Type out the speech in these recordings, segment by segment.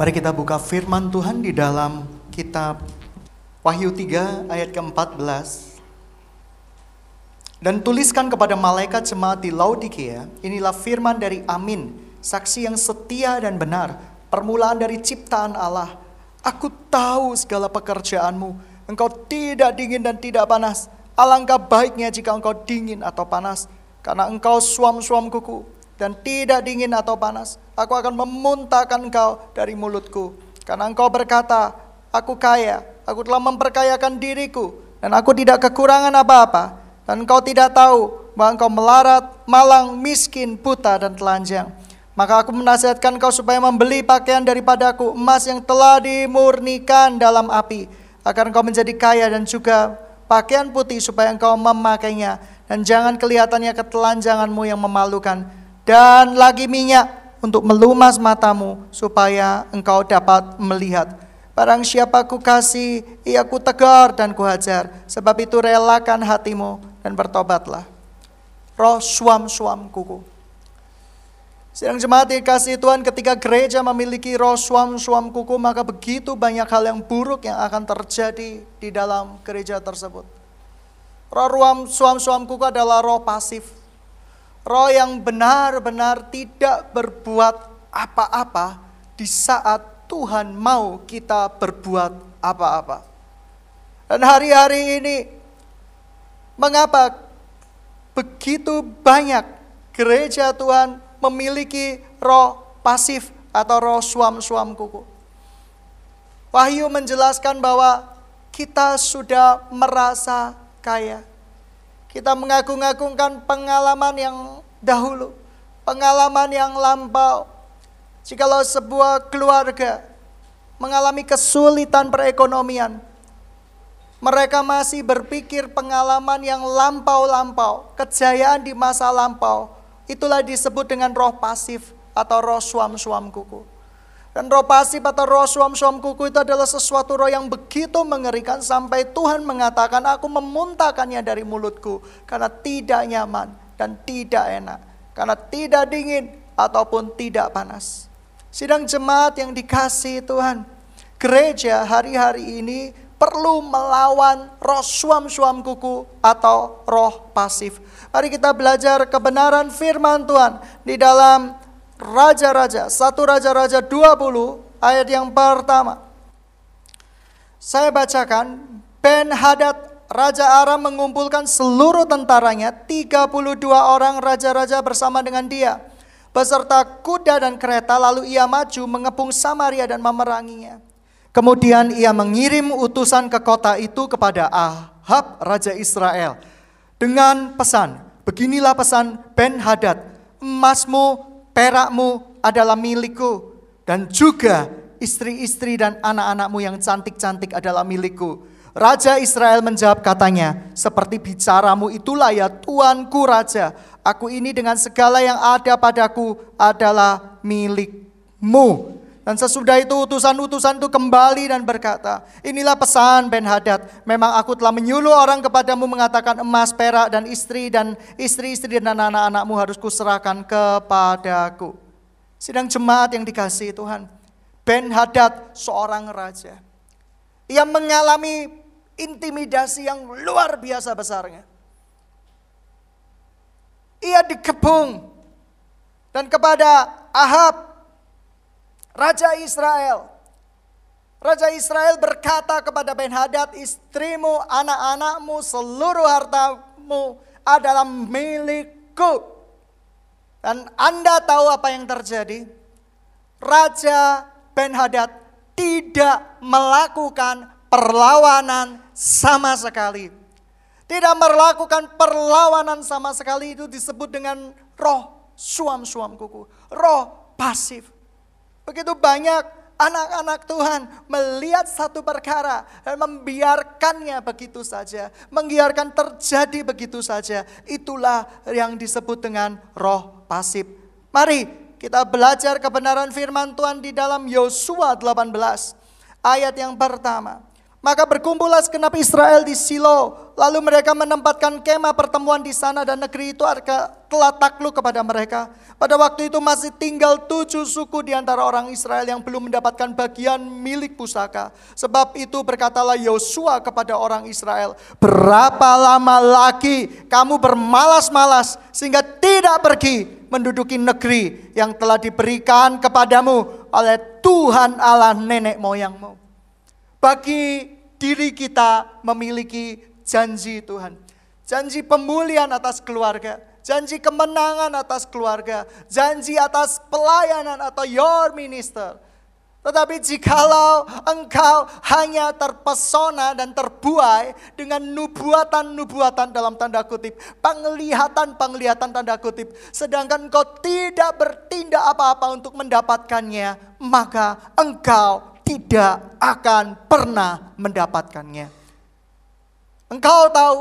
Mari kita buka firman Tuhan di dalam kitab Wahyu 3 ayat ke-14. Dan tuliskan kepada malaikat jemaat di Laodikia, inilah firman dari Amin, saksi yang setia dan benar, permulaan dari ciptaan Allah. Aku tahu segala pekerjaanmu, engkau tidak dingin dan tidak panas. Alangkah baiknya jika engkau dingin atau panas, karena engkau suam-suam kuku dan tidak dingin atau panas. Aku akan memuntahkan engkau dari mulutku, karena engkau berkata, aku kaya, aku telah memperkayakan diriku, dan aku tidak kekurangan apa-apa dan engkau tidak tahu bahwa engkau melarat, malang, miskin, buta, dan telanjang. Maka aku menasihatkan engkau supaya membeli pakaian daripadaku, emas yang telah dimurnikan dalam api, agar engkau menjadi kaya dan juga pakaian putih supaya engkau memakainya. Dan jangan kelihatannya ketelanjanganmu yang memalukan. Dan lagi minyak untuk melumas matamu supaya engkau dapat melihat. Barang siapa ku kasih, ia ku tegar dan ku hajar. Sebab itu relakan hatimu dan bertobatlah. Roh suam-suam kuku. Sedang jemaat dikasih Tuhan ketika gereja memiliki roh suam-suam kuku maka begitu banyak hal yang buruk yang akan terjadi di dalam gereja tersebut. Roh suam-suam kuku adalah roh pasif. Roh yang benar-benar tidak berbuat apa-apa di saat Tuhan mau kita berbuat apa-apa. Dan hari-hari ini, mengapa begitu banyak gereja Tuhan memiliki roh pasif atau roh suam-suam kuku? Wahyu menjelaskan bahwa kita sudah merasa kaya. Kita mengagung-agungkan pengalaman yang dahulu, pengalaman yang lampau, Jikalau sebuah keluarga mengalami kesulitan perekonomian, mereka masih berpikir pengalaman yang lampau-lampau, kejayaan di masa lampau, itulah disebut dengan roh pasif atau roh suam-suam kuku. Dan roh pasif atau roh suam-suam kuku itu adalah sesuatu roh yang begitu mengerikan sampai Tuhan mengatakan aku memuntahkannya dari mulutku karena tidak nyaman dan tidak enak. Karena tidak dingin ataupun tidak panas. Sidang jemaat yang dikasih Tuhan. Gereja hari-hari ini perlu melawan roh suam-suam kuku atau roh pasif. Mari kita belajar kebenaran firman Tuhan di dalam Raja-Raja, satu Raja-Raja 20 ayat yang pertama. Saya bacakan, Ben Hadad Raja Aram mengumpulkan seluruh tentaranya, 32 orang raja-raja bersama dengan dia beserta kuda dan kereta lalu ia maju mengepung Samaria dan memeranginya. Kemudian ia mengirim utusan ke kota itu kepada Ahab Raja Israel dengan pesan, beginilah pesan Ben Hadad, emasmu, perakmu adalah milikku dan juga istri-istri dan anak-anakmu yang cantik-cantik adalah milikku. Raja Israel menjawab katanya, seperti bicaramu itulah ya tuanku raja. Aku ini dengan segala yang ada padaku adalah milikmu. Dan sesudah itu utusan-utusan itu kembali dan berkata, inilah pesan Ben Hadad, memang aku telah menyuruh orang kepadamu mengatakan emas, perak, dan istri, dan istri-istri dan anak-anakmu harus kuserahkan kepadaku. Sidang jemaat yang dikasih Tuhan, Ben Hadad seorang raja. Ia mengalami intimidasi yang luar biasa besarnya. Ia dikepung dan kepada Ahab, Raja Israel. Raja Israel berkata kepada Ben Hadad, istrimu, anak-anakmu, seluruh hartamu adalah milikku. Dan Anda tahu apa yang terjadi? Raja Ben Hadad tidak melakukan perlawanan sama sekali. Tidak melakukan perlawanan sama sekali itu disebut dengan roh suam-suam kuku. Roh pasif. Begitu banyak anak-anak Tuhan melihat satu perkara dan membiarkannya begitu saja. Membiarkan terjadi begitu saja. Itulah yang disebut dengan roh pasif. Mari kita belajar kebenaran firman Tuhan di dalam Yosua 18 ayat yang pertama. Maka berkumpullah segenap Israel di Silo. Lalu mereka menempatkan kemah pertemuan di sana dan negeri itu telah takluk kepada mereka. Pada waktu itu masih tinggal tujuh suku di antara orang Israel yang belum mendapatkan bagian milik pusaka. Sebab itu berkatalah Yosua kepada orang Israel, berapa lama lagi kamu bermalas-malas sehingga tidak pergi menduduki negeri yang telah diberikan kepadamu oleh Tuhan Allah nenek moyangmu bagi diri kita memiliki janji Tuhan. Janji pemulihan atas keluarga, janji kemenangan atas keluarga, janji atas pelayanan atau your minister. Tetapi jikalau engkau hanya terpesona dan terbuai dengan nubuatan-nubuatan dalam tanda kutip, penglihatan-penglihatan tanda kutip, sedangkan engkau tidak bertindak apa-apa untuk mendapatkannya, maka engkau tidak akan pernah mendapatkannya. Engkau tahu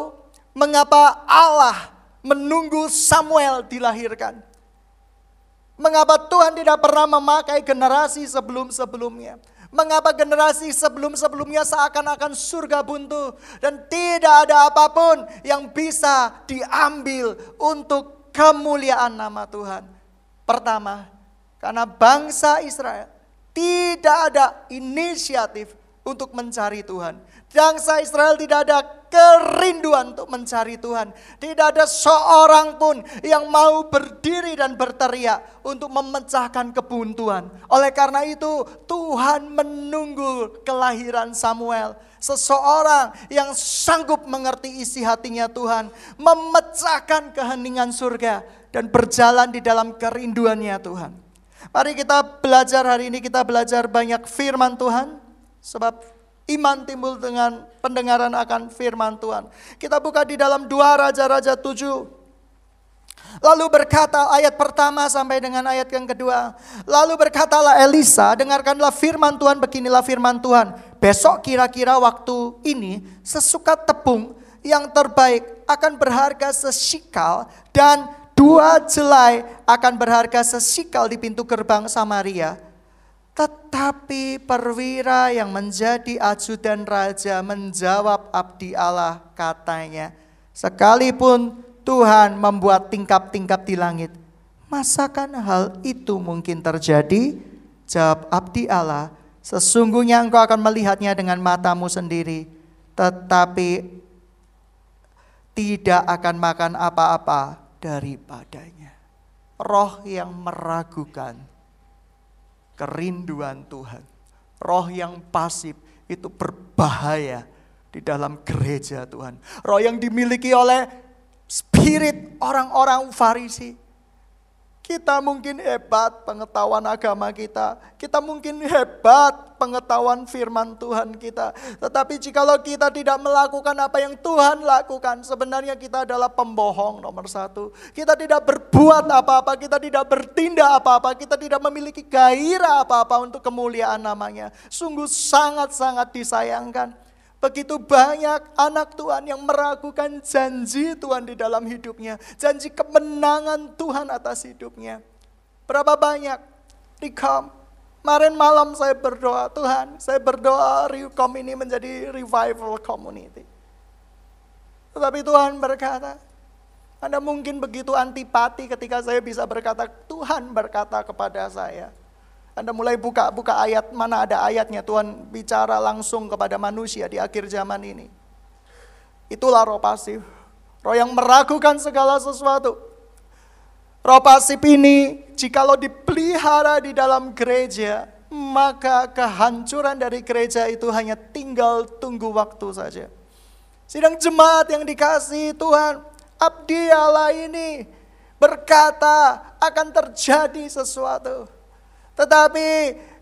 mengapa Allah menunggu Samuel dilahirkan? Mengapa Tuhan tidak pernah memakai generasi sebelum-sebelumnya? Mengapa generasi sebelum-sebelumnya seakan-akan surga buntu dan tidak ada apa pun yang bisa diambil untuk kemuliaan nama Tuhan? Pertama, karena bangsa Israel tidak ada inisiatif untuk mencari Tuhan. Bangsa Israel tidak ada kerinduan untuk mencari Tuhan. Tidak ada seorang pun yang mau berdiri dan berteriak untuk memecahkan kebuntuan. Oleh karena itu, Tuhan menunggu kelahiran Samuel. Seseorang yang sanggup mengerti isi hatinya Tuhan, memecahkan keheningan surga dan berjalan di dalam kerinduannya Tuhan. Mari kita belajar hari ini, kita belajar banyak firman Tuhan. Sebab iman timbul dengan pendengaran akan firman Tuhan. Kita buka di dalam dua Raja-Raja tujuh. Lalu berkata ayat pertama sampai dengan ayat yang kedua. Lalu berkatalah Elisa, dengarkanlah firman Tuhan, beginilah firman Tuhan. Besok kira-kira waktu ini sesuka tepung yang terbaik akan berharga sesikal dan Dua jelai akan berharga sesikal di pintu gerbang Samaria. Tetapi perwira yang menjadi ajudan raja menjawab abdi Allah katanya. Sekalipun Tuhan membuat tingkap-tingkap di langit. Masakan hal itu mungkin terjadi? Jawab abdi Allah. Sesungguhnya engkau akan melihatnya dengan matamu sendiri. Tetapi tidak akan makan apa-apa daripadanya. Roh yang meragukan kerinduan Tuhan. Roh yang pasif itu berbahaya di dalam gereja Tuhan. Roh yang dimiliki oleh spirit orang-orang Farisi kita mungkin hebat pengetahuan agama kita. Kita mungkin hebat pengetahuan firman Tuhan kita. Tetapi jikalau kita tidak melakukan apa yang Tuhan lakukan, sebenarnya kita adalah pembohong nomor satu. Kita tidak berbuat apa-apa, kita tidak bertindak apa-apa, kita tidak memiliki gairah apa-apa untuk kemuliaan namanya. Sungguh sangat-sangat disayangkan. Begitu banyak anak Tuhan yang meragukan janji Tuhan di dalam hidupnya. Janji kemenangan Tuhan atas hidupnya. Berapa banyak? Rikom. Kemarin malam saya berdoa, Tuhan saya berdoa Rikom ini menjadi revival community. Tetapi Tuhan berkata, Anda mungkin begitu antipati ketika saya bisa berkata, Tuhan berkata kepada saya, anda mulai buka-buka ayat, mana ada ayatnya Tuhan bicara langsung kepada manusia di akhir zaman ini. Itulah roh pasif. Roh yang meragukan segala sesuatu. Roh pasif ini jikalau dipelihara di dalam gereja, maka kehancuran dari gereja itu hanya tinggal tunggu waktu saja. Sidang jemaat yang dikasih Tuhan, abdi Allah ini berkata akan terjadi sesuatu. Tetapi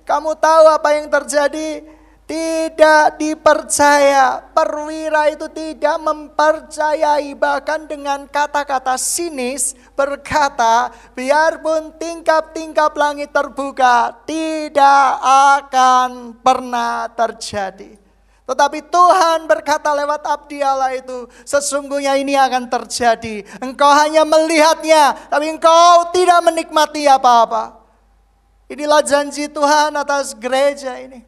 kamu tahu apa yang terjadi? Tidak dipercaya. Perwira itu tidak mempercayai bahkan dengan kata-kata sinis berkata, biarpun tingkap-tingkap langit terbuka, tidak akan pernah terjadi. Tetapi Tuhan berkata lewat abdi Allah itu, sesungguhnya ini akan terjadi. Engkau hanya melihatnya, tapi engkau tidak menikmati apa-apa. Inilah janji Tuhan atas gereja ini.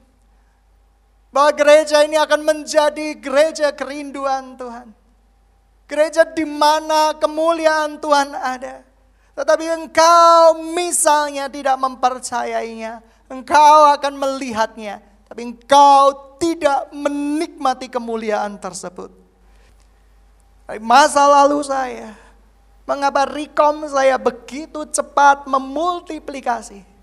Bahwa gereja ini akan menjadi gereja kerinduan Tuhan. Gereja di mana kemuliaan Tuhan ada. Tetapi engkau misalnya tidak mempercayainya. Engkau akan melihatnya. Tapi engkau tidak menikmati kemuliaan tersebut. Dari masa lalu saya. Mengapa rekom saya begitu cepat memultiplikasi.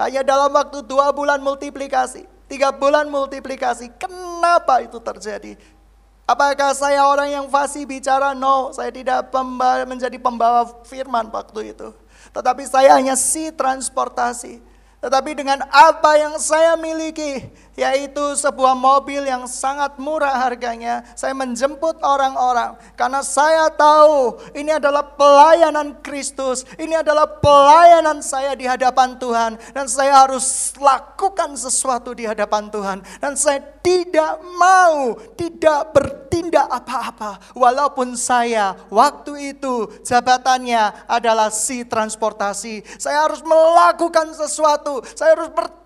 Hanya dalam waktu dua bulan multiplikasi. Tiga bulan multiplikasi. Kenapa itu terjadi? Apakah saya orang yang fasih bicara? No, saya tidak pembawa, menjadi pembawa firman waktu itu. Tetapi saya hanya si transportasi. Tetapi dengan apa yang saya miliki, yaitu sebuah mobil yang sangat murah harganya. Saya menjemput orang-orang karena saya tahu ini adalah pelayanan Kristus, ini adalah pelayanan saya di hadapan Tuhan. Dan saya harus lakukan sesuatu di hadapan Tuhan. Dan saya tidak mau tidak bertindak apa-apa. Walaupun saya waktu itu jabatannya adalah si transportasi. Saya harus melakukan sesuatu, saya harus bertindak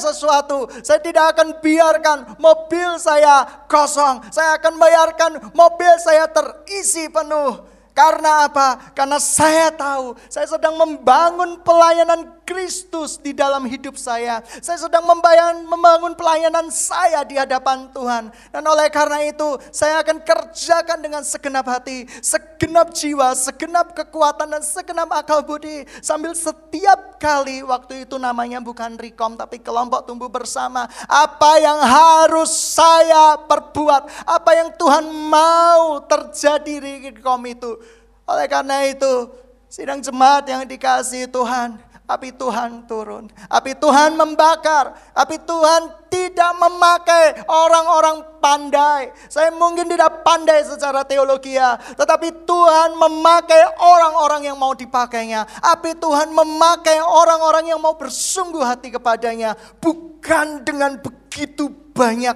sesuatu. Saya tidak akan biarkan mobil saya kosong. Saya akan bayarkan mobil saya terisi penuh. Karena apa? Karena saya tahu saya sedang membangun pelayanan Kristus di dalam hidup saya. Saya sedang membayang, membangun pelayanan saya di hadapan Tuhan. Dan oleh karena itu, saya akan kerjakan dengan segenap hati, segenap jiwa, segenap kekuatan, dan segenap akal budi. Sambil setiap kali waktu itu namanya bukan rekom, tapi kelompok tumbuh bersama. Apa yang harus saya perbuat, apa yang Tuhan mau terjadi di rekom itu. Oleh karena itu, sidang jemaat yang dikasih Tuhan, api Tuhan turun, api Tuhan membakar, api Tuhan tidak memakai orang-orang pandai. Saya mungkin tidak pandai secara teologi ya, tetapi Tuhan memakai orang-orang yang mau dipakainya. Api Tuhan memakai orang-orang yang mau bersungguh hati kepadanya, bukan dengan begitu banyak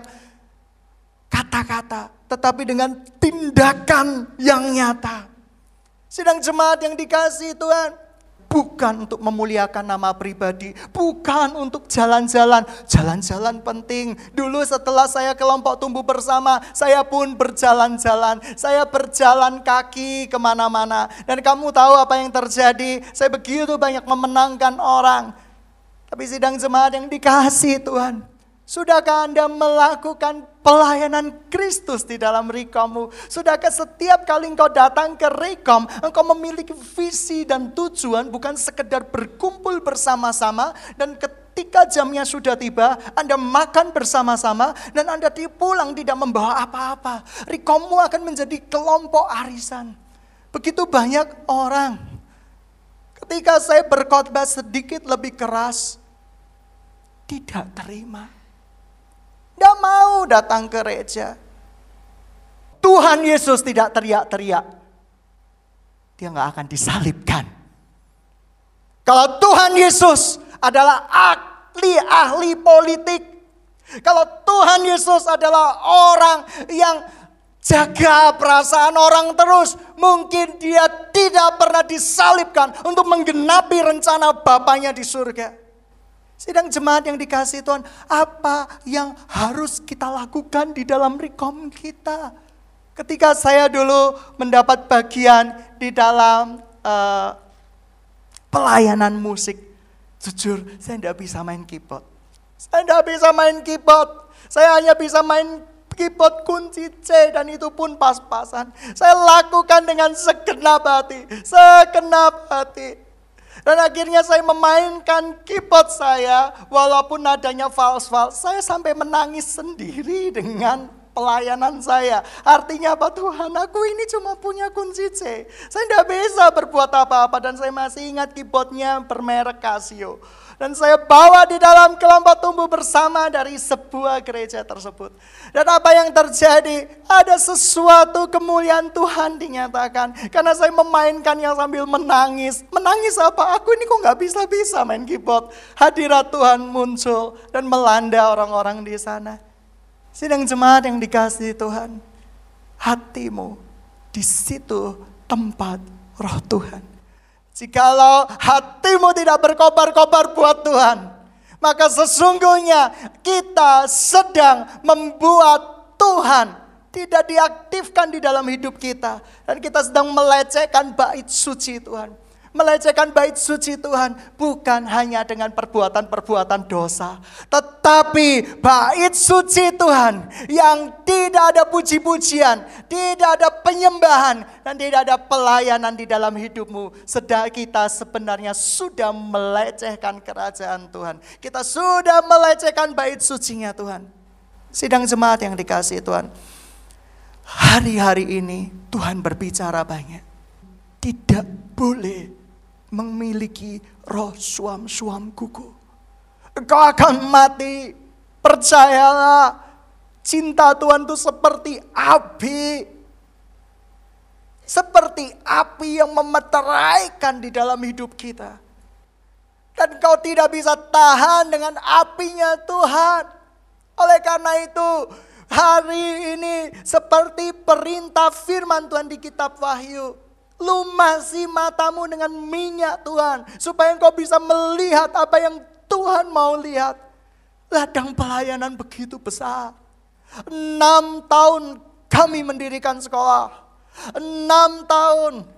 kata-kata, tetapi dengan tindakan yang nyata. Sidang jemaat yang dikasih Tuhan, bukan untuk memuliakan nama pribadi, bukan untuk jalan-jalan. Jalan-jalan penting. Dulu setelah saya kelompok tumbuh bersama, saya pun berjalan-jalan. Saya berjalan kaki ke mana-mana. Dan kamu tahu apa yang terjadi? Saya begitu banyak memenangkan orang. Tapi sidang jemaat yang dikasih Tuhan. Sudahkah Anda melakukan pelayanan Kristus di dalam rekommu? Sudahkah setiap kali engkau datang ke rekom, engkau memiliki visi dan tujuan bukan sekedar berkumpul bersama-sama dan ketika jamnya sudah tiba, Anda makan bersama-sama dan Anda pulang tidak membawa apa-apa. Rekommu akan menjadi kelompok arisan. Begitu banyak orang. Ketika saya berkhotbah sedikit lebih keras, tidak terima tidak mau datang ke gereja. Tuhan Yesus tidak teriak-teriak. Dia nggak akan disalibkan. Kalau Tuhan Yesus adalah ahli-ahli politik. Kalau Tuhan Yesus adalah orang yang jaga perasaan orang terus. Mungkin dia tidak pernah disalibkan untuk menggenapi rencana Bapaknya di surga. Sidang jemaat yang dikasih Tuhan, apa yang harus kita lakukan di dalam rekom kita? Ketika saya dulu mendapat bagian di dalam uh, pelayanan musik, jujur saya tidak bisa main keyboard. Saya tidak bisa main keyboard. Saya hanya bisa main keyboard kunci C dan itu pun pas-pasan. Saya lakukan dengan segenap hati, segenap hati. Dan akhirnya saya memainkan keyboard saya, walaupun nadanya fals-fals, saya sampai menangis sendiri dengan pelayanan saya. Artinya apa Tuhan, aku ini cuma punya kunci C. Saya tidak bisa berbuat apa-apa dan saya masih ingat keyboardnya bermerek Casio. Dan saya bawa di dalam kelompok tumbuh bersama dari sebuah gereja tersebut. Dan apa yang terjadi? Ada sesuatu kemuliaan Tuhan dinyatakan. Karena saya memainkannya sambil menangis. Menangis apa? Aku ini kok nggak bisa-bisa main keyboard. Hadirat Tuhan muncul dan melanda orang-orang di sana. Sidang jemaat yang dikasih Tuhan. Hatimu di situ tempat roh Tuhan. Jikalau hatimu tidak berkobar-kobar buat Tuhan, maka sesungguhnya kita sedang membuat Tuhan tidak diaktifkan di dalam hidup kita. Dan kita sedang melecehkan bait suci Tuhan melecehkan bait suci Tuhan bukan hanya dengan perbuatan-perbuatan dosa, tetapi bait suci Tuhan yang tidak ada puji-pujian, tidak ada penyembahan dan tidak ada pelayanan di dalam hidupmu. Sedang kita sebenarnya sudah melecehkan kerajaan Tuhan. Kita sudah melecehkan bait sucinya Tuhan. Sidang jemaat yang dikasih Tuhan. Hari-hari ini Tuhan berbicara banyak. Tidak boleh memiliki roh suam-suam kuku. Engkau akan mati. Percayalah. Cinta Tuhan itu seperti api. Seperti api yang memeteraikan di dalam hidup kita. Dan kau tidak bisa tahan dengan apinya Tuhan. Oleh karena itu, hari ini seperti perintah firman Tuhan di kitab Wahyu. Lumasi matamu dengan minyak Tuhan. Supaya engkau bisa melihat apa yang Tuhan mau lihat. Ladang pelayanan begitu besar. Enam tahun kami mendirikan sekolah. Enam tahun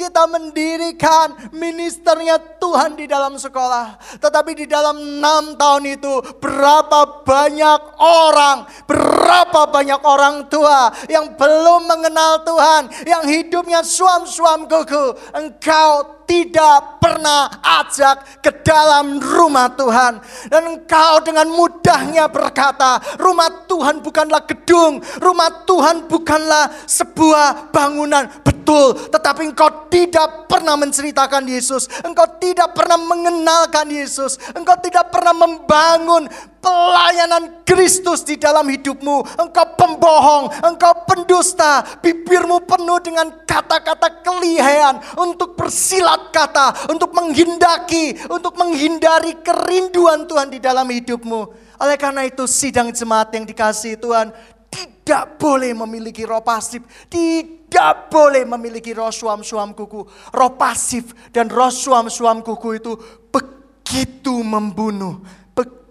kita mendirikan ministernya Tuhan di dalam sekolah. Tetapi di dalam enam tahun itu berapa banyak orang, berapa banyak orang tua yang belum mengenal Tuhan. Yang hidupnya suam-suam kuku. Engkau tidak pernah ajak ke dalam rumah Tuhan. Dan engkau dengan mudahnya berkata, rumah Tuhan bukanlah gedung, rumah Tuhan bukanlah sebuah bangunan. Betul, tetapi engkau tidak pernah menceritakan Yesus. Engkau tidak pernah mengenalkan Yesus. Engkau tidak pernah membangun pelayanan Kristus di dalam hidupmu. Engkau pembohong, engkau pendusta, bibirmu penuh dengan kata-kata kelihayan untuk bersilat kata, untuk menghindaki, untuk menghindari kerinduan Tuhan di dalam hidupmu. Oleh karena itu sidang jemaat yang dikasih Tuhan tidak boleh memiliki roh pasif, tidak boleh memiliki roh suam-suam kuku. Roh pasif dan roh suam-suam kuku itu begitu membunuh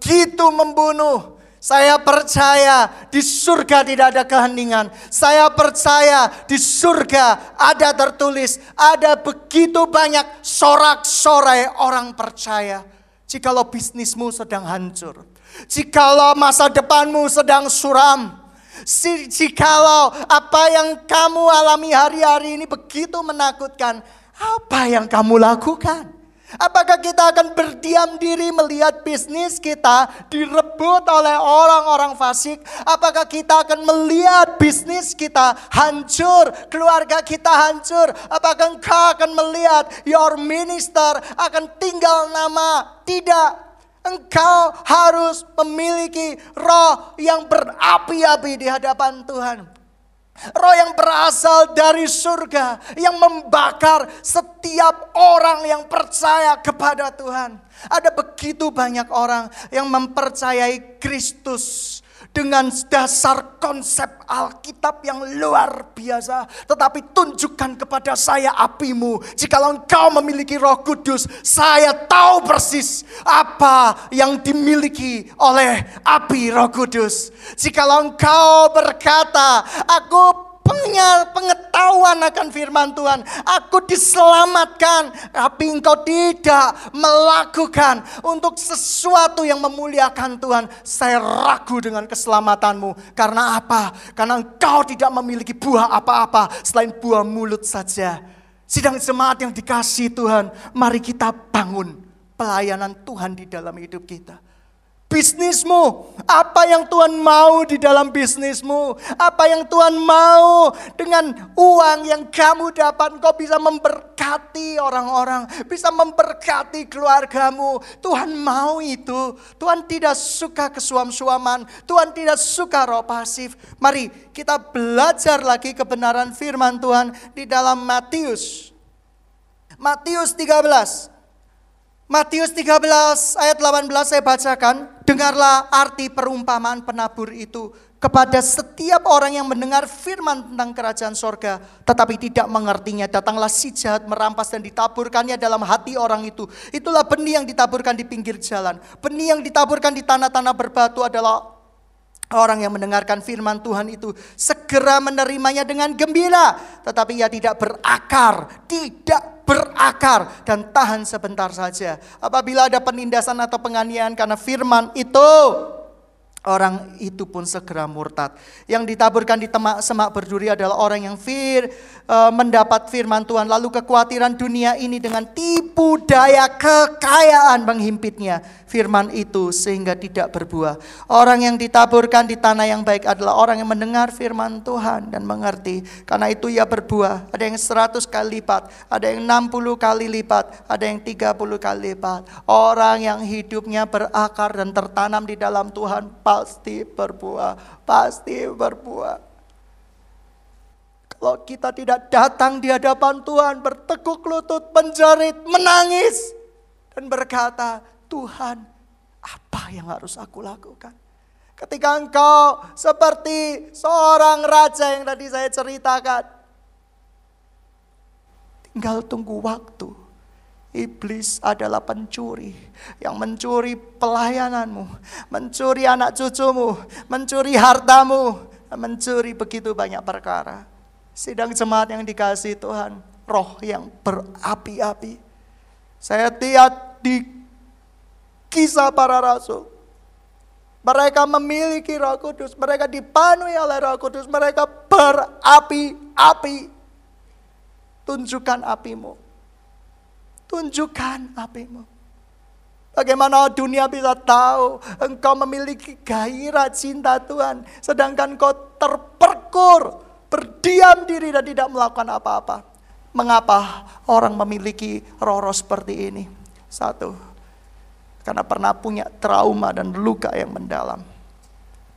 begitu membunuh. Saya percaya di surga tidak ada keheningan. Saya percaya di surga ada tertulis, ada begitu banyak sorak-sorai orang percaya. Jikalau bisnismu sedang hancur, jikalau masa depanmu sedang suram, jikalau apa yang kamu alami hari-hari ini begitu menakutkan, apa yang kamu lakukan? Apakah kita akan berdiam diri melihat bisnis kita direbut oleh orang-orang fasik? Apakah kita akan melihat bisnis kita hancur, keluarga kita hancur? Apakah engkau akan melihat your minister akan tinggal nama? Tidak. Engkau harus memiliki roh yang berapi-api di hadapan Tuhan. Roh yang berasal dari surga yang membakar setiap orang yang percaya kepada Tuhan. Ada begitu banyak orang yang mempercayai Kristus dengan dasar konsep Alkitab yang luar biasa. Tetapi tunjukkan kepada saya apimu. Jikalau engkau memiliki roh kudus, saya tahu persis apa yang dimiliki oleh api roh kudus. Jikalau engkau berkata, aku pengetahuan akan firman Tuhan. Aku diselamatkan, tapi engkau tidak melakukan untuk sesuatu yang memuliakan Tuhan. Saya ragu dengan keselamatanmu. Karena apa? Karena engkau tidak memiliki buah apa-apa selain buah mulut saja. Sidang jemaat yang dikasih Tuhan, mari kita bangun pelayanan Tuhan di dalam hidup kita bisnismu. Apa yang Tuhan mau di dalam bisnismu. Apa yang Tuhan mau dengan uang yang kamu dapat. Kau bisa memberkati orang-orang. Bisa memberkati keluargamu. Tuhan mau itu. Tuhan tidak suka kesuam-suaman. Tuhan tidak suka roh pasif. Mari kita belajar lagi kebenaran firman Tuhan di dalam Matius. Matius 13. Matius 13 ayat 18 saya bacakan. Dengarlah arti perumpamaan penabur itu kepada setiap orang yang mendengar firman tentang kerajaan sorga tetapi tidak mengertinya. Datanglah si jahat merampas dan ditaburkannya dalam hati orang itu. Itulah benih yang ditaburkan di pinggir jalan. Benih yang ditaburkan di tanah-tanah berbatu adalah Orang yang mendengarkan firman Tuhan itu segera menerimanya dengan gembira, tetapi ia tidak berakar, tidak berakar dan tahan sebentar saja. Apabila ada penindasan atau penganiayaan karena firman itu, Orang itu pun segera murtad. Yang ditaburkan di temak semak berduri adalah orang yang fir, e, mendapat firman Tuhan. Lalu kekhawatiran dunia ini dengan tipu daya kekayaan menghimpitnya. Firman itu sehingga tidak berbuah. Orang yang ditaburkan di tanah yang baik adalah orang yang mendengar firman Tuhan dan mengerti. Karena itu ia berbuah. Ada yang seratus kali lipat, ada yang enam puluh kali lipat, ada yang tiga puluh kali lipat. Orang yang hidupnya berakar dan tertanam di dalam Tuhan pasti berbuah, pasti berbuah. Kalau kita tidak datang di hadapan Tuhan, bertekuk lutut, menjerit, menangis, dan berkata, Tuhan, apa yang harus aku lakukan? Ketika engkau seperti seorang raja yang tadi saya ceritakan, tinggal tunggu waktu Iblis adalah pencuri yang mencuri pelayananmu, mencuri anak cucumu, mencuri hartamu, mencuri begitu banyak perkara. Sidang jemaat yang dikasih Tuhan, roh yang berapi-api. Saya lihat di kisah para rasul. Mereka memiliki roh kudus, mereka dipenuhi oleh roh kudus, mereka berapi-api. Tunjukkan apimu Tunjukkan apimu. Bagaimana dunia bisa tahu engkau memiliki gairah cinta Tuhan. Sedangkan kau terperkur, berdiam diri dan tidak melakukan apa-apa. Mengapa orang memiliki roh-roh seperti ini? Satu, karena pernah punya trauma dan luka yang mendalam.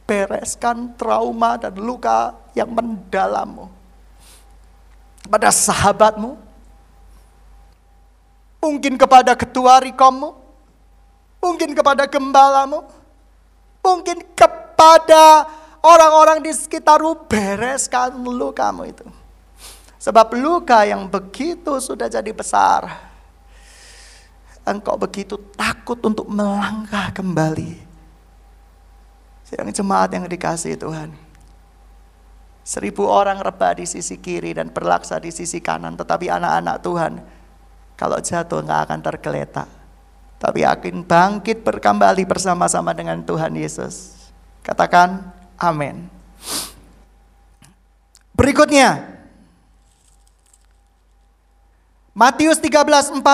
Bereskan trauma dan luka yang mendalammu. Pada sahabatmu, Mungkin kepada ketua rikomu. Mungkin kepada gembalamu. Mungkin kepada orang-orang di sekitarmu bereskan lukamu itu. Sebab luka yang begitu sudah jadi besar. Engkau begitu takut untuk melangkah kembali. Sedang jemaat yang dikasih Tuhan. Seribu orang rebah di sisi kiri dan berlaksa di sisi kanan. Tetapi anak-anak Tuhan kalau jatuh nggak akan tergeletak. Tapi akan bangkit berkembali bersama-sama dengan Tuhan Yesus. Katakan amin. Berikutnya, Matius 13:44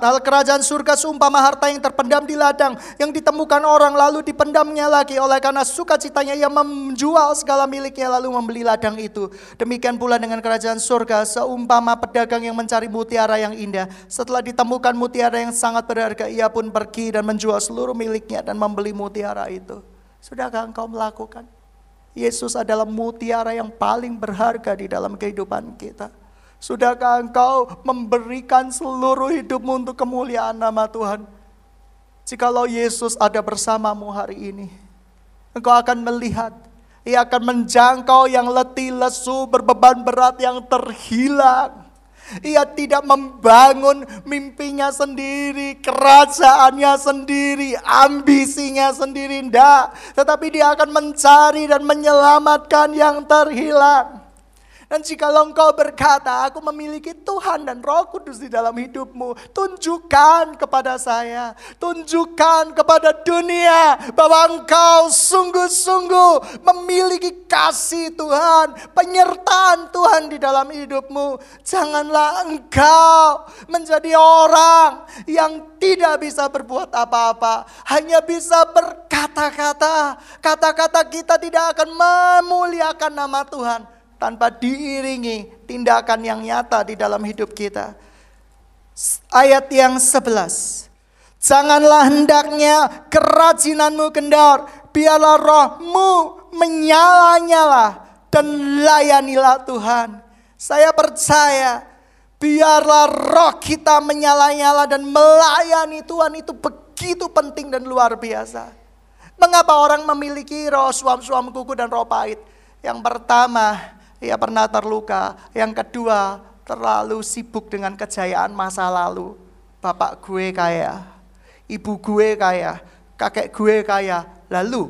Hal kerajaan surga seumpama harta yang terpendam di ladang yang ditemukan orang lalu dipendamnya lagi oleh karena sukacitanya ia menjual segala miliknya lalu membeli ladang itu. Demikian pula dengan kerajaan surga seumpama pedagang yang mencari mutiara yang indah. Setelah ditemukan mutiara yang sangat berharga ia pun pergi dan menjual seluruh miliknya dan membeli mutiara itu. Sudahkah engkau melakukan? Yesus adalah mutiara yang paling berharga di dalam kehidupan kita. Sudahkah engkau memberikan seluruh hidupmu untuk kemuliaan nama Tuhan? Jikalau Yesus ada bersamamu hari ini, engkau akan melihat, ia akan menjangkau yang letih, lesu, berbeban berat yang terhilang. Ia tidak membangun mimpinya sendiri, kerajaannya sendiri, ambisinya sendiri, tidak. Tetapi dia akan mencari dan menyelamatkan yang terhilang. Dan jika engkau berkata, aku memiliki Tuhan dan roh kudus di dalam hidupmu. Tunjukkan kepada saya. Tunjukkan kepada dunia bahwa engkau sungguh-sungguh memiliki kasih Tuhan. Penyertaan Tuhan di dalam hidupmu. Janganlah engkau menjadi orang yang tidak bisa berbuat apa-apa. Hanya bisa berkata-kata. Kata-kata kita tidak akan memuliakan nama Tuhan tanpa diiringi tindakan yang nyata di dalam hidup kita. Ayat yang 11. Janganlah hendaknya kerajinanmu kendor, biarlah rohmu menyala-nyala dan layanilah Tuhan. Saya percaya biarlah roh kita menyala-nyala dan melayani Tuhan itu begitu penting dan luar biasa. Mengapa orang memiliki roh suam-suam kuku dan roh pahit? Yang pertama, ia pernah terluka. Yang kedua, terlalu sibuk dengan kejayaan masa lalu. Bapak gue kaya, ibu gue kaya, kakek gue kaya, lalu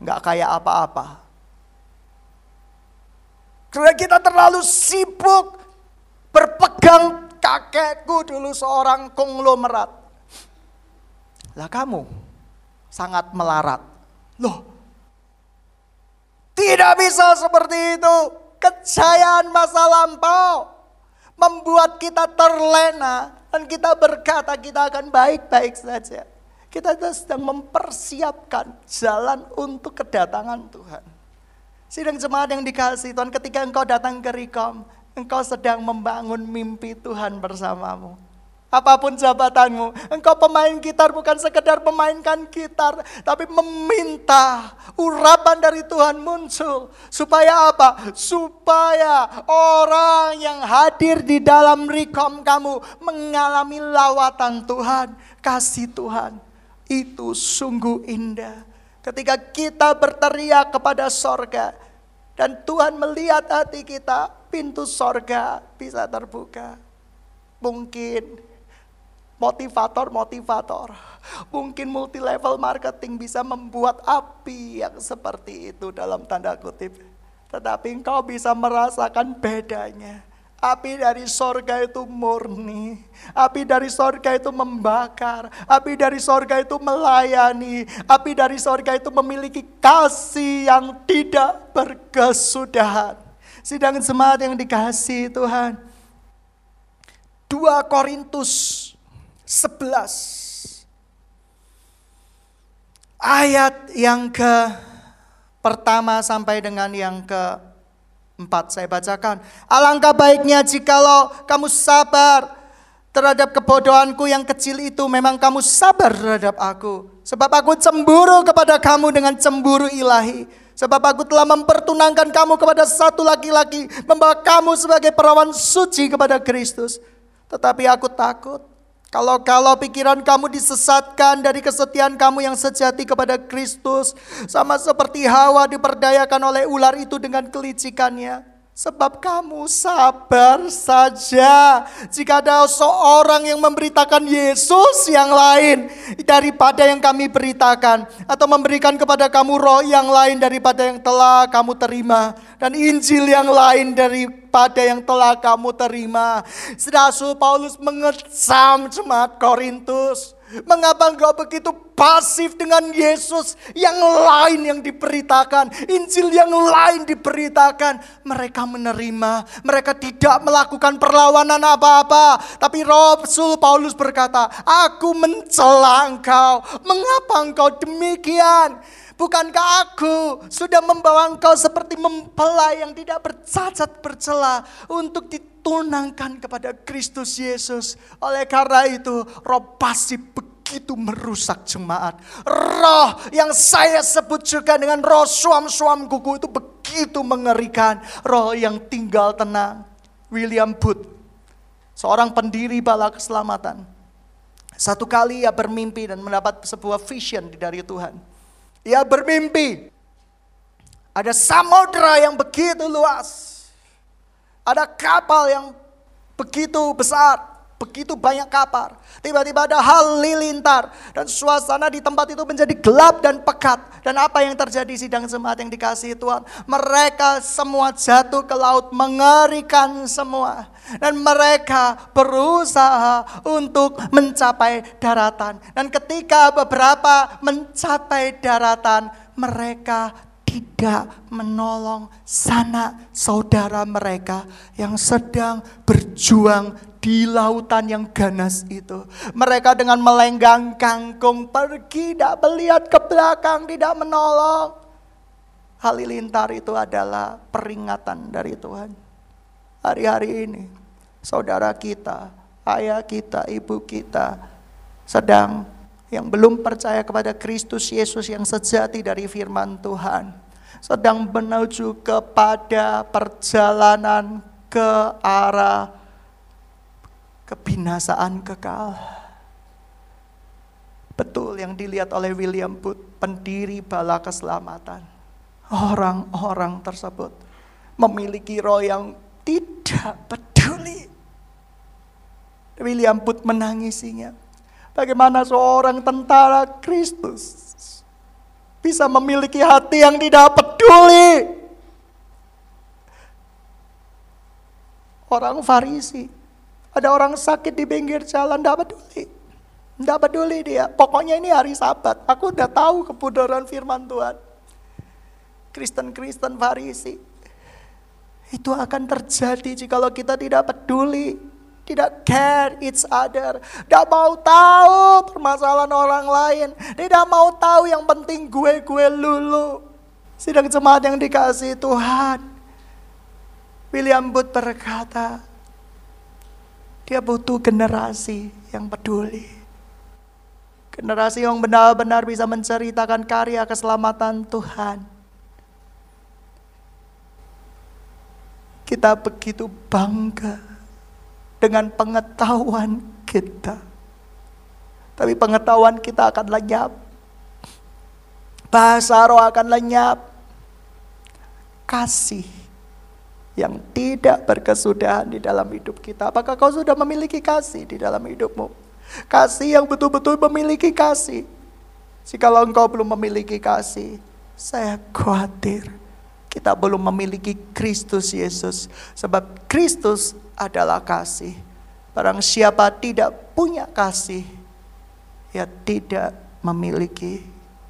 nggak kaya apa-apa. Karena kita terlalu sibuk berpegang kakekku dulu seorang konglomerat. Lah kamu sangat melarat. Loh, tidak bisa seperti itu. Kejayaan masa lampau membuat kita terlena dan kita berkata kita akan baik-baik saja. Kita sedang mempersiapkan jalan untuk kedatangan Tuhan. Sidang jemaat yang dikasih Tuhan ketika engkau datang ke Rikom, engkau sedang membangun mimpi Tuhan bersamamu. Apa pun jabatanmu, engkau pemain gitar bukan sekedar memainkan gitar, tapi meminta urapan dari Tuhan muncul. Supaya apa? Supaya orang yang hadir di dalam rekom kamu mengalami lawatan Tuhan, kasih Tuhan. Itu sungguh indah. Ketika kita berteriak kepada sorga, dan Tuhan melihat hati kita, pintu sorga bisa terbuka. Mungkin motivator-motivator. Mungkin multi level marketing bisa membuat api yang seperti itu dalam tanda kutip. Tetapi engkau bisa merasakan bedanya. Api dari sorga itu murni. Api dari sorga itu membakar. Api dari sorga itu melayani. Api dari sorga itu memiliki kasih yang tidak berkesudahan. Sidang semangat yang dikasih Tuhan. 2 Korintus 11 ayat yang ke pertama sampai dengan yang ke empat saya bacakan. Alangkah baiknya jikalau kamu sabar terhadap kebodohanku yang kecil itu memang kamu sabar terhadap aku. Sebab aku cemburu kepada kamu dengan cemburu ilahi. Sebab aku telah mempertunangkan kamu kepada satu laki-laki. Membawa kamu sebagai perawan suci kepada Kristus. Tetapi aku takut kalau-kalau pikiran kamu disesatkan dari kesetiaan kamu yang sejati kepada Kristus, sama seperti Hawa diperdayakan oleh ular itu dengan kelicikannya. Sebab kamu sabar saja jika ada seorang yang memberitakan Yesus yang lain daripada yang kami beritakan. Atau memberikan kepada kamu roh yang lain daripada yang telah kamu terima. Dan Injil yang lain daripada yang telah kamu terima. Rasul Paulus mengecam jemaat Korintus Mengapa engkau begitu pasif dengan Yesus yang lain yang diberitakan, Injil yang lain diberitakan. Mereka menerima, mereka tidak melakukan perlawanan apa-apa. Tapi Rasul Paulus berkata, aku mencela engkau. Mengapa engkau demikian? Bukankah aku sudah membawa engkau seperti mempelai yang tidak bercacat bercela untuk ditunangkan kepada Kristus Yesus. Oleh karena itu roh pasif begitu merusak jemaat. Roh yang saya sebut juga dengan roh suam-suam kuku itu begitu mengerikan. Roh yang tinggal tenang. William Booth, seorang pendiri bala keselamatan. Satu kali ia bermimpi dan mendapat sebuah vision dari Tuhan ia bermimpi. Ada samudra yang begitu luas. Ada kapal yang begitu besar begitu banyak kapal. Tiba-tiba ada hal lilintar dan suasana di tempat itu menjadi gelap dan pekat. Dan apa yang terjadi sidang jemaat yang dikasih Tuhan? Mereka semua jatuh ke laut mengerikan semua. Dan mereka berusaha untuk mencapai daratan. Dan ketika beberapa mencapai daratan, mereka tidak menolong sanak saudara mereka yang sedang berjuang di lautan yang ganas itu. Mereka dengan melenggang kangkung pergi, tidak melihat ke belakang, tidak menolong. Halilintar itu adalah peringatan dari Tuhan. Hari-hari ini, saudara kita, ayah kita, ibu kita, sedang yang belum percaya kepada Kristus Yesus yang sejati dari firman Tuhan, sedang menuju kepada perjalanan ke arah kebinasaan kekal. Betul yang dilihat oleh William Booth, pendiri bala keselamatan. Orang-orang tersebut memiliki roh yang tidak peduli. William Booth menangisinya. Bagaimana seorang tentara Kristus bisa memiliki hati yang tidak peduli. Orang Farisi, ada orang sakit di pinggir jalan, tidak peduli. Tidak peduli dia. Pokoknya ini hari sabat. Aku udah tahu kebenaran firman Tuhan. Kristen-Kristen Farisi. Itu akan terjadi jika kita tidak peduli. Tidak care each other. Tidak mau tahu permasalahan orang lain. Tidak mau tahu yang penting gue-gue lulu. Sidang jemaat yang dikasih Tuhan. William Booth berkata, dia butuh generasi yang peduli. Generasi yang benar-benar bisa menceritakan karya keselamatan Tuhan. Kita begitu bangga dengan pengetahuan kita. Tapi pengetahuan kita akan lenyap. Bahasa roh akan lenyap. Kasih yang tidak berkesudahan di dalam hidup kita. Apakah kau sudah memiliki kasih di dalam hidupmu? Kasih yang betul-betul memiliki kasih. Jikalau engkau belum memiliki kasih, saya khawatir kita belum memiliki Kristus Yesus. Sebab Kristus adalah kasih. Barang siapa tidak punya kasih, ya tidak memiliki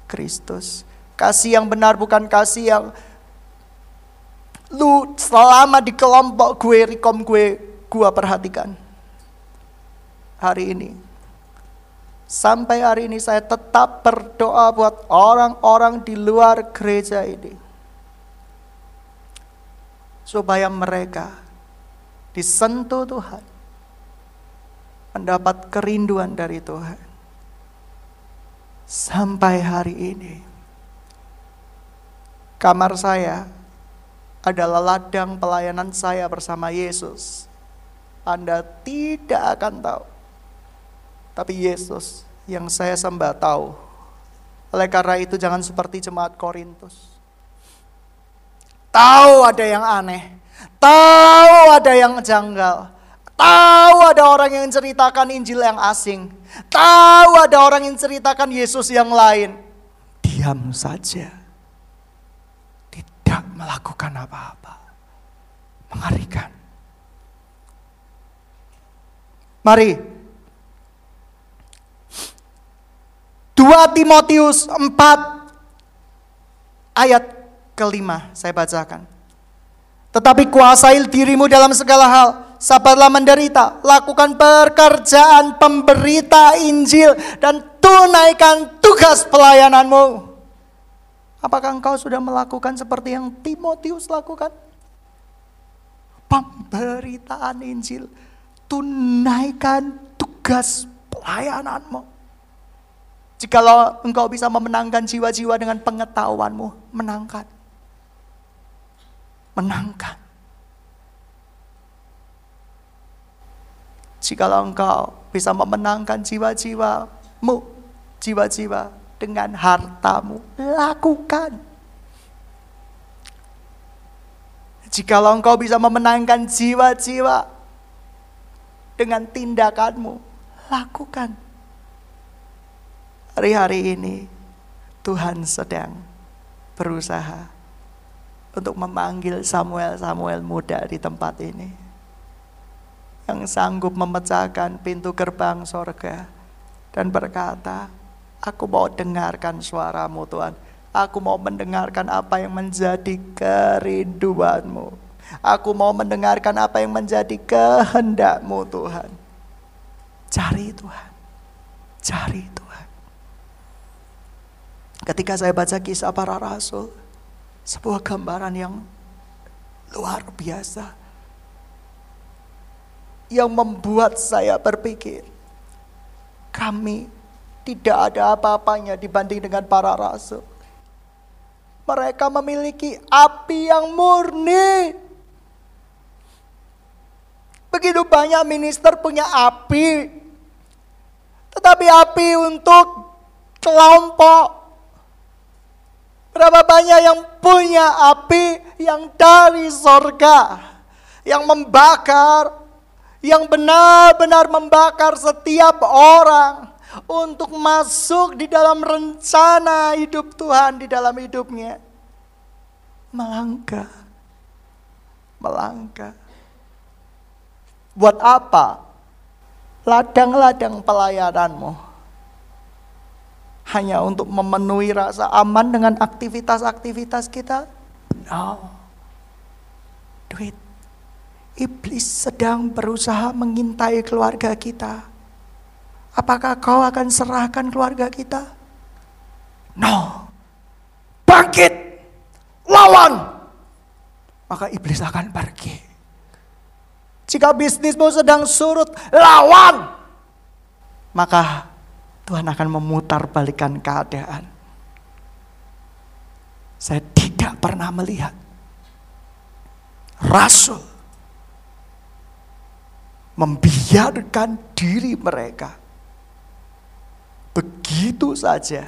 Kristus. Kasih yang benar bukan kasih yang lu selama di kelompok gue, rekom gue, gue perhatikan. Hari ini, Sampai hari ini saya tetap berdoa buat orang-orang di luar gereja ini. Supaya mereka disentuh Tuhan. Mendapat kerinduan dari Tuhan. Sampai hari ini. Kamar saya adalah ladang pelayanan saya bersama Yesus. Anda tidak akan tahu tapi Yesus yang saya sembah tahu. Oleh karena itu jangan seperti jemaat Korintus. Tahu ada yang aneh. Tahu ada yang janggal. Tahu ada orang yang ceritakan Injil yang asing. Tahu ada orang yang ceritakan Yesus yang lain. Diam saja. Tidak melakukan apa-apa. Mengerikan. Mari 2 Timotius 4 ayat kelima saya bacakan. Tetapi kuasai dirimu dalam segala hal, sabarlah menderita, lakukan pekerjaan pemberita Injil dan tunaikan tugas pelayananmu. Apakah engkau sudah melakukan seperti yang Timotius lakukan? Pemberitaan Injil, tunaikan tugas pelayananmu. Jikalau engkau bisa memenangkan jiwa-jiwa dengan pengetahuanmu, menangkan. Menangkan. Jikalau engkau bisa memenangkan jiwa-jiwamu, jiwa-jiwa dengan hartamu, lakukan. Jikalau engkau bisa memenangkan jiwa-jiwa dengan tindakanmu, lakukan Hari-hari ini Tuhan sedang berusaha untuk memanggil Samuel-Samuel muda di tempat ini. Yang sanggup memecahkan pintu gerbang sorga dan berkata, Aku mau dengarkan suaramu Tuhan. Aku mau mendengarkan apa yang menjadi kerinduanmu. Aku mau mendengarkan apa yang menjadi kehendakmu Tuhan. Cari Tuhan. Cari Tuhan. Ketika saya baca kisah para rasul, sebuah gambaran yang luar biasa. Yang membuat saya berpikir, kami tidak ada apa-apanya dibanding dengan para rasul. Mereka memiliki api yang murni. Begitu banyak minister punya api. Tetapi api untuk kelompok. Berapa banyak yang punya api yang dari sorga, yang membakar, yang benar-benar membakar setiap orang untuk masuk di dalam rencana hidup Tuhan di dalam hidupnya. Melangkah, melangkah. Buat apa ladang-ladang pelayananmu? hanya untuk memenuhi rasa aman dengan aktivitas-aktivitas kita? No. Duit. Iblis sedang berusaha mengintai keluarga kita. Apakah kau akan serahkan keluarga kita? No. Bangkit. Lawan. Maka iblis akan pergi. Jika bisnismu sedang surut, lawan. Maka Tuhan akan memutar balikan keadaan. Saya tidak pernah melihat rasul membiarkan diri mereka begitu saja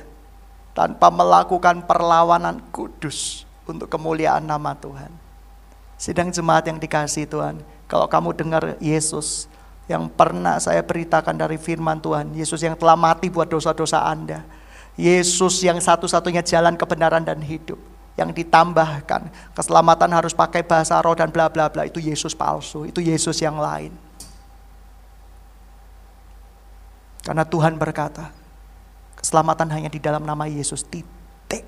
tanpa melakukan perlawanan kudus untuk kemuliaan nama Tuhan. Sidang jemaat yang dikasih Tuhan, kalau kamu dengar Yesus yang pernah saya beritakan dari firman Tuhan. Yesus yang telah mati buat dosa-dosa Anda. Yesus yang satu-satunya jalan kebenaran dan hidup. Yang ditambahkan, keselamatan harus pakai bahasa roh dan bla bla bla. Itu Yesus palsu, itu Yesus yang lain. Karena Tuhan berkata, keselamatan hanya di dalam nama Yesus, titik.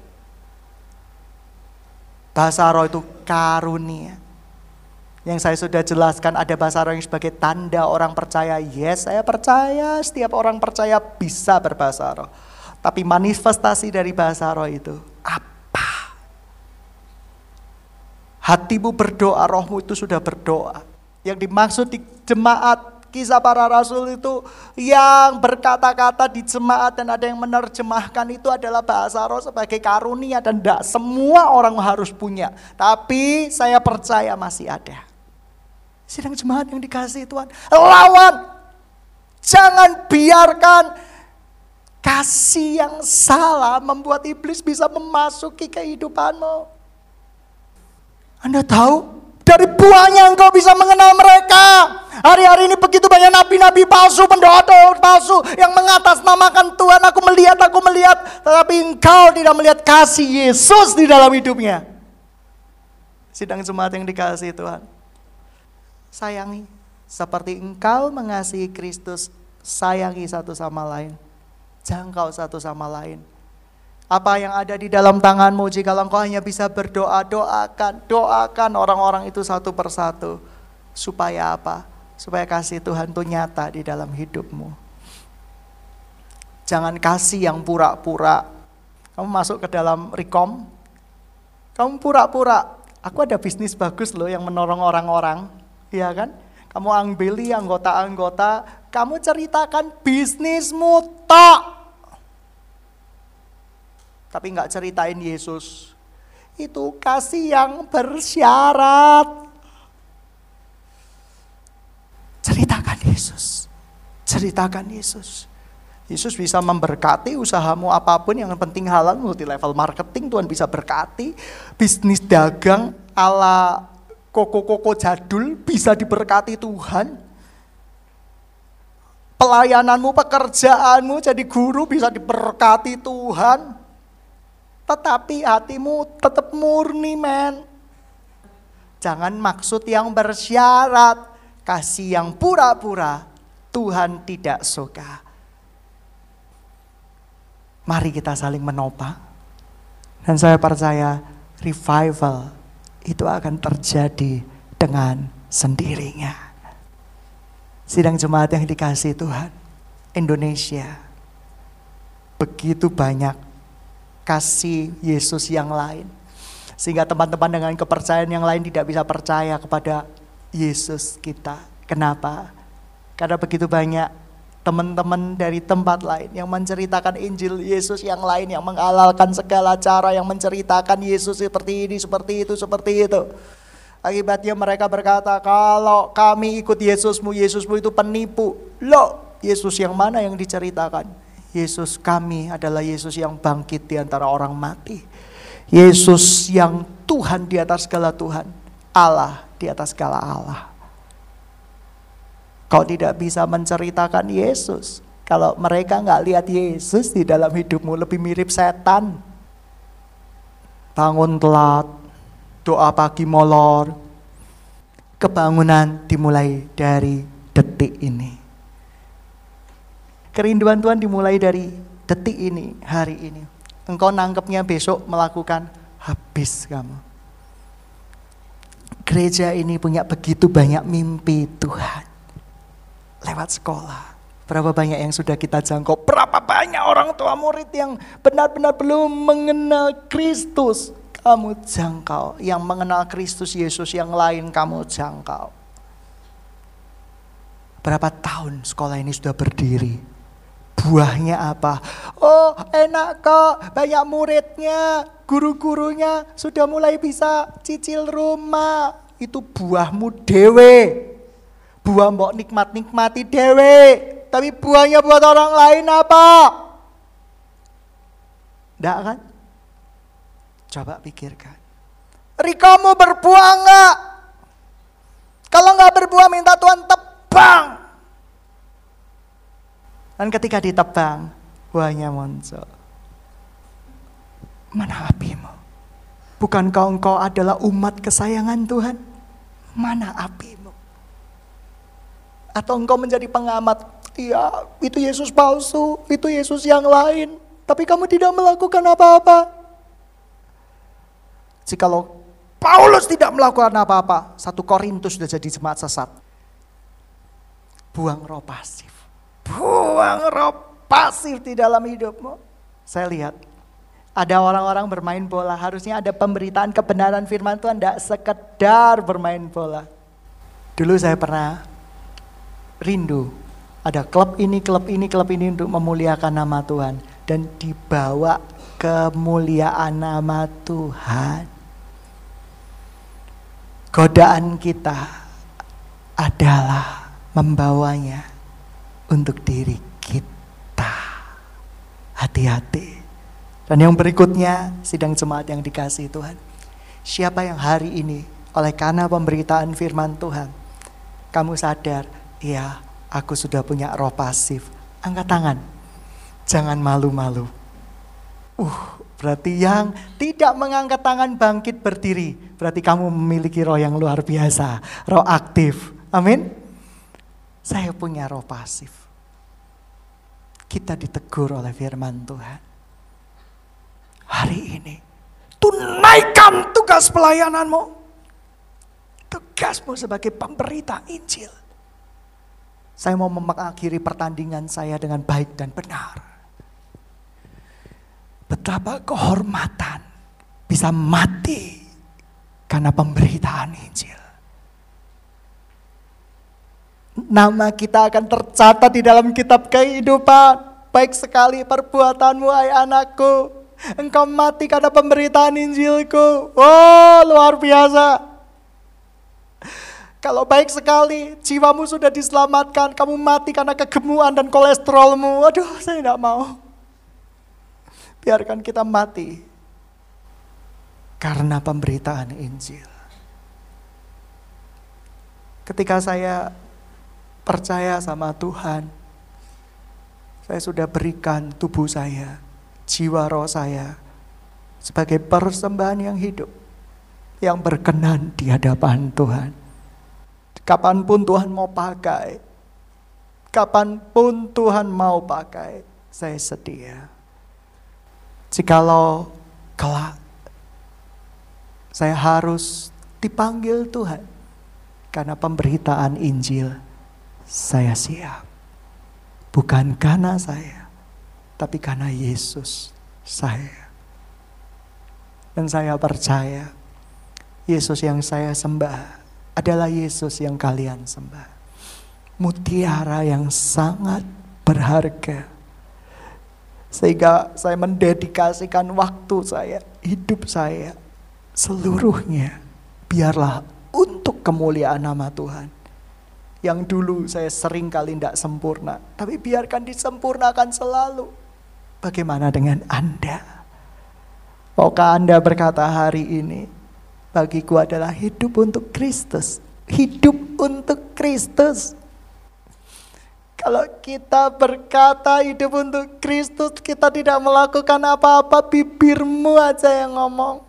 Bahasa roh itu karunia. Yang saya sudah jelaskan ada bahasa roh yang sebagai tanda orang percaya. Yes, saya percaya setiap orang percaya bisa berbahasa roh. Tapi manifestasi dari bahasa roh itu apa? Hatimu berdoa, rohmu itu sudah berdoa. Yang dimaksud di jemaat kisah para rasul itu yang berkata-kata di jemaat dan ada yang menerjemahkan itu adalah bahasa roh sebagai karunia dan tidak semua orang harus punya. Tapi saya percaya masih ada. Sidang jemaat yang dikasih Tuhan. Lawan. Jangan biarkan kasih yang salah membuat iblis bisa memasuki kehidupanmu. Anda tahu? Dari buahnya engkau bisa mengenal mereka. Hari-hari ini begitu banyak nabi-nabi palsu, pendoa-doa palsu yang mengatasnamakan Tuhan. Aku melihat, aku melihat. Tetapi engkau tidak melihat kasih Yesus di dalam hidupnya. Sidang jemaat yang dikasih Tuhan sayangi. Seperti engkau mengasihi Kristus, sayangi satu sama lain. Jangkau satu sama lain. Apa yang ada di dalam tanganmu jika engkau hanya bisa berdoa, doakan, doakan orang-orang itu satu persatu. Supaya apa? Supaya kasih Tuhan itu nyata di dalam hidupmu. Jangan kasih yang pura-pura. Kamu masuk ke dalam rekom, kamu pura-pura, aku ada bisnis bagus loh yang menolong orang-orang Iya kan? Kamu ambil anggota-anggota, kamu ceritakan bisnismu tak. Tapi nggak ceritain Yesus. Itu kasih yang bersyarat. Ceritakan Yesus. Ceritakan Yesus. Yesus bisa memberkati usahamu apa pun yang penting halal multi level marketing Tuhan bisa berkati bisnis dagang ala koko-koko jadul bisa diberkati Tuhan. Pelayananmu, pekerjaanmu jadi guru bisa diberkati Tuhan. Tetapi hatimu tetap murni men. Jangan maksud yang bersyarat. Kasih yang pura-pura. Tuhan tidak suka. Mari kita saling menopang. Dan saya percaya revival itu akan terjadi dengan sendirinya. Sidang jemaat yang dikasih Tuhan, Indonesia begitu banyak kasih Yesus yang lain. Sehingga teman-teman dengan kepercayaan yang lain tidak bisa percaya kepada Yesus kita. Kenapa? Karena begitu banyak teman-teman dari tempat lain yang menceritakan Injil Yesus yang lain yang mengalalkan segala cara yang menceritakan Yesus seperti ini, seperti itu, seperti itu. Akibatnya mereka berkata, kalau kami ikut Yesusmu, Yesusmu itu penipu. Loh, Yesus yang mana yang diceritakan? Yesus kami adalah Yesus yang bangkit di antara orang mati. Yesus yang Tuhan di atas segala Tuhan. Allah di atas segala Allah. Kau tidak bisa menceritakan Yesus. Kalau mereka nggak lihat Yesus di dalam hidupmu lebih mirip setan. Bangun telat, doa pagi molor. Kebangunan dimulai dari detik ini. Kerinduan Tuhan dimulai dari detik ini, hari ini. Engkau nangkepnya besok melakukan habis kamu. Gereja ini punya begitu banyak mimpi Tuhan. Lewat sekolah. Berapa banyak yang sudah kita jangkau? Berapa banyak orang tua murid yang benar-benar belum mengenal Kristus? Kamu jangkau. Yang mengenal Kristus Yesus yang lain kamu jangkau. Berapa tahun sekolah ini sudah berdiri? Buahnya apa? Oh enak kok, banyak muridnya, guru-gurunya sudah mulai bisa cicil rumah. Itu buahmu dewe. Buah mbok nikmat-nikmati dewe. Tapi buahnya buat orang lain apa? Enggak kan? Coba pikirkan. Rikamu berbuah enggak? Kalau enggak berbuah minta Tuhan tebang. Dan ketika ditebang, buahnya muncul. Mana apimu? Bukankah engkau adalah umat kesayangan Tuhan? Mana apimu? Atau engkau menjadi pengamat, iya itu Yesus palsu, itu Yesus yang lain. Tapi kamu tidak melakukan apa-apa. Jikalau Paulus tidak melakukan apa-apa, satu Korintus sudah jadi jemaat sesat. Buang roh pasif. Buang roh pasif di dalam hidupmu. Saya lihat ada orang-orang bermain bola, harusnya ada pemberitaan kebenaran firman Tuhan, tidak sekedar bermain bola. Dulu saya pernah rindu, ada klub ini, klub ini, klub ini untuk memuliakan nama Tuhan. Dan dibawa kemuliaan nama Tuhan. Godaan kita adalah membawanya untuk diri kita. Hati-hati. Dan yang berikutnya, sidang jemaat yang dikasih Tuhan. Siapa yang hari ini oleh karena pemberitaan firman Tuhan, kamu sadar, ya aku sudah punya roh pasif. Angkat tangan, jangan malu-malu. Uh, berarti yang tidak mengangkat tangan bangkit berdiri. Berarti kamu memiliki roh yang luar biasa, roh aktif. Amin. Saya punya roh pasif kita ditegur oleh firman Tuhan. Hari ini, tunaikan tugas pelayananmu. Tugasmu sebagai pemberita Injil. Saya mau mengakhiri pertandingan saya dengan baik dan benar. Betapa kehormatan bisa mati karena pemberitaan Injil. Nama kita akan tercatat di dalam kitab kehidupan. Baik sekali perbuatanmu, hai anakku. Engkau mati karena pemberitaan Injilku. Oh, luar biasa. Kalau baik sekali, jiwamu sudah diselamatkan, kamu mati karena kegemuan dan kolesterolmu. Aduh, saya tidak mau. Biarkan kita mati karena pemberitaan Injil. Ketika saya percaya sama Tuhan. Saya sudah berikan tubuh saya, jiwa roh saya sebagai persembahan yang hidup, yang berkenan di hadapan Tuhan. Kapan pun Tuhan mau pakai, kapan pun Tuhan mau pakai, saya sedia. Jikalau kelak saya harus dipanggil Tuhan karena pemberitaan Injil saya siap. Bukan karena saya, tapi karena Yesus saya. Dan saya percaya Yesus yang saya sembah adalah Yesus yang kalian sembah. Mutiara yang sangat berharga. Sehingga saya mendedikasikan waktu saya, hidup saya, seluruhnya. Biarlah untuk kemuliaan nama Tuhan yang dulu saya sering kali tidak sempurna. Tapi biarkan disempurnakan selalu. Bagaimana dengan Anda? Maukah Anda berkata hari ini, bagiku adalah hidup untuk Kristus. Hidup untuk Kristus. Kalau kita berkata hidup untuk Kristus, kita tidak melakukan apa-apa, bibirmu aja yang ngomong.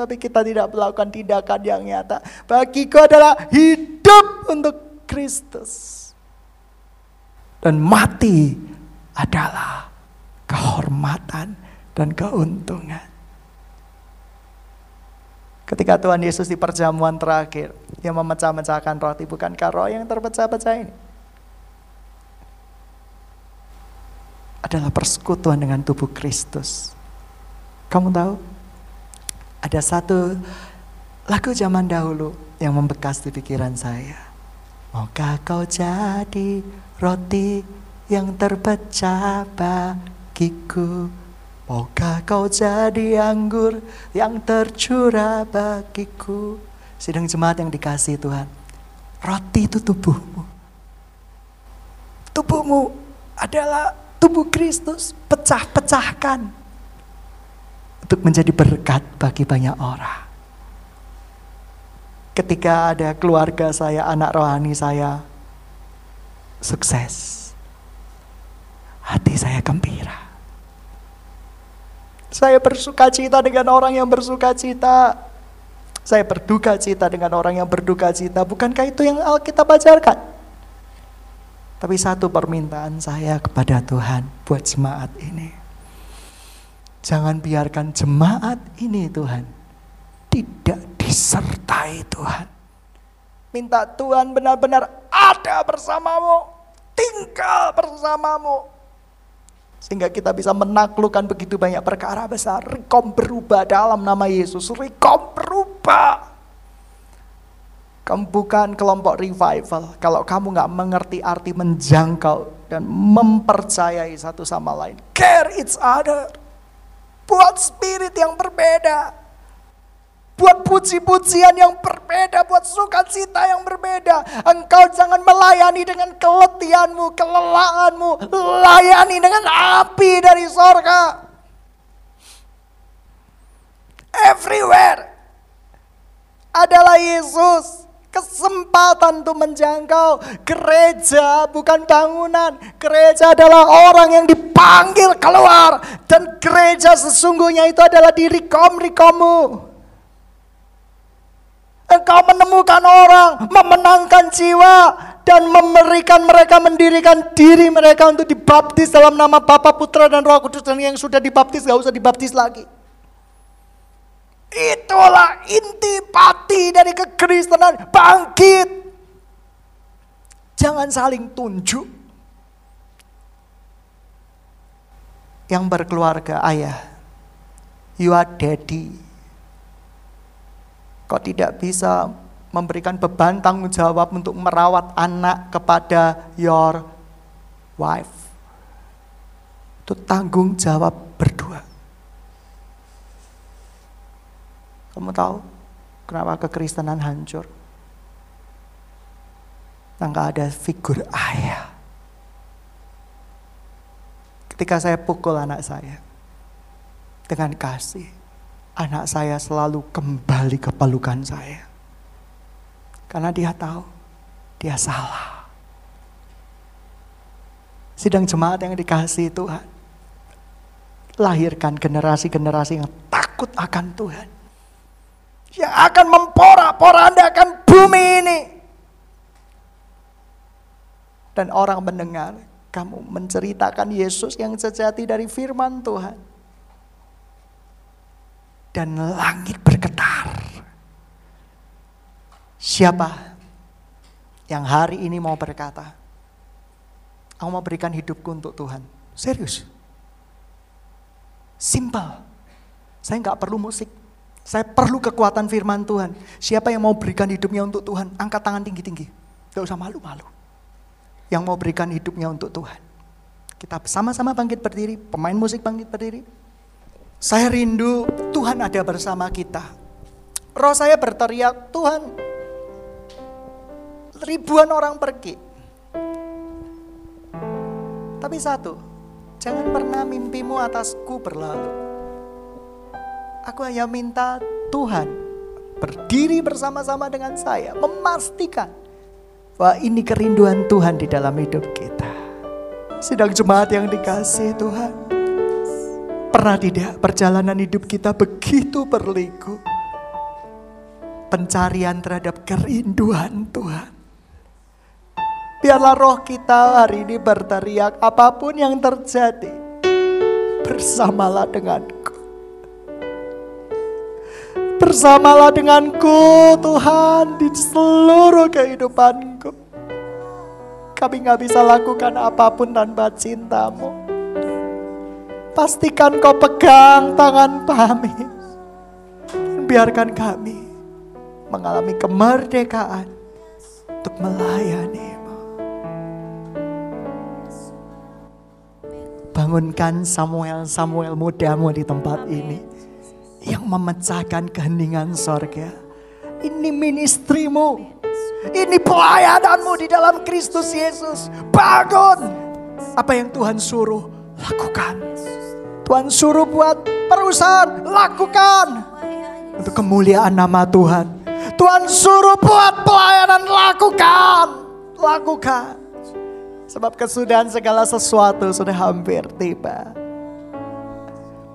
Tapi kita tidak melakukan tindakan yang nyata. Bagiku adalah hidup untuk Kristus. Dan mati adalah kehormatan dan keuntungan. Ketika Tuhan Yesus di perjamuan terakhir, yang memecah-mecahkan roti, bukankah roh yang terpecah-pecah ini? Adalah persekutuan dengan tubuh Kristus. Kamu tahu? Ada satu lagu zaman dahulu yang membekas di pikiran saya. Maukah kau jadi roti yang terpecah bagiku. Maukah kau jadi anggur yang tercurah bagiku. Sidang jemaat yang dikasih Tuhan. Roti itu tubuhmu. Tubuhmu adalah tubuh Kristus. Pecah-pecahkan. Untuk menjadi berkat bagi banyak orang. Ketika ada keluarga saya, anak rohani saya sukses hati saya gembira. Saya bersuka cita dengan orang yang bersuka cita. Saya berduka cita dengan orang yang berduka cita. Bukankah itu yang Alkitab ajarkan? Tapi satu permintaan saya kepada Tuhan buat jemaat ini. Jangan biarkan jemaat ini Tuhan tidak disertai Tuhan. Minta Tuhan benar-benar ada bersamamu, tinggal bersamamu, sehingga kita bisa menaklukkan begitu banyak perkara besar. Rekom berubah dalam nama Yesus. Rekom berubah. Kamu bukan kelompok revival. Kalau kamu nggak mengerti arti menjangkau dan mempercayai satu sama lain. Care each other. Buat spirit yang berbeda buat puji-pujian yang berbeda, buat sukacita yang berbeda. Engkau jangan melayani dengan keletihanmu, kelelahanmu, layani dengan api dari sorga. Everywhere adalah Yesus. Kesempatan untuk menjangkau gereja bukan bangunan. Gereja adalah orang yang dipanggil keluar. Dan gereja sesungguhnya itu adalah diri kom-rikomu. Engkau menemukan orang, memenangkan jiwa, dan memberikan mereka mendirikan diri mereka untuk dibaptis dalam nama Bapa, Putra, dan Roh Kudus. Dan yang sudah dibaptis gak usah dibaptis lagi. Itulah inti pati dari kekristenan. Bangkit. Jangan saling tunjuk. Yang berkeluarga ayah. You are daddy Kau tidak bisa memberikan beban tanggung jawab untuk merawat anak kepada your wife. Itu tanggung jawab berdua. Kamu tahu kenapa kekristenan hancur? Nggak ada figur ayah. Ketika saya pukul anak saya dengan kasih, anak saya selalu kembali ke pelukan saya. Karena dia tahu dia salah. Sidang jemaat yang dikasih Tuhan. Lahirkan generasi-generasi yang takut akan Tuhan. Yang akan memporak-porandakan bumi ini. Dan orang mendengar kamu menceritakan Yesus yang sejati dari firman Tuhan dan langit bergetar. Siapa yang hari ini mau berkata, aku mau berikan hidupku untuk Tuhan. Serius. Simple. Saya nggak perlu musik. Saya perlu kekuatan firman Tuhan. Siapa yang mau berikan hidupnya untuk Tuhan? Angkat tangan tinggi-tinggi. Gak usah malu-malu. Yang mau berikan hidupnya untuk Tuhan. Kita sama-sama bangkit berdiri. Pemain musik bangkit berdiri. Saya rindu Tuhan ada bersama kita. Roh saya berteriak, Tuhan, ribuan orang pergi. Tapi satu, Jangan pernah mimpimu atasku berlalu. Aku hanya minta Tuhan berdiri bersama-sama dengan saya, memastikan bahwa ini kerinduan Tuhan di dalam hidup kita. Sidang jemaat yang dikasih Tuhan, pernah tidak perjalanan hidup kita begitu berliku? Pencarian terhadap kerinduan Tuhan. Biarlah roh kita hari ini berteriak apa pun yang terjadi. Bersamalah denganku. Bersamalah denganku Tuhan di seluruh kehidupanku. Kami gak bisa lakukan apa pun tanpa cintamu. Pastikan kau pegang tangan kami. Biarkan kami mengalami kemerdekaan untuk melayani Bangunkan Samuel-Samuel mudamu di tempat ini. Yang memecahkan keheningan sorga. Ini ministrimu. Ini pelayananmu di dalam Kristus Yesus. Bangun. Apa yang Tuhan suruh, lakukan. Tuhan suruh buat perusahaan, lakukan. Untuk kemuliaan nama Tuhan. Tuhan suruh buat pelayanan, lakukan. Lakukan. Sebab kesudahan segala sesuatu sudah hampir tiba.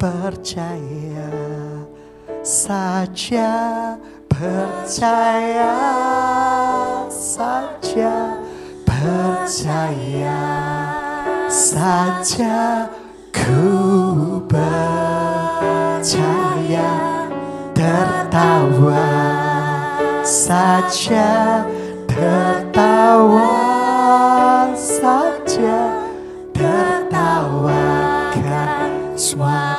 Percaya saja, percaya saja, percaya saja, ku percaya tertawa saja, tertawa saja tertawakan suara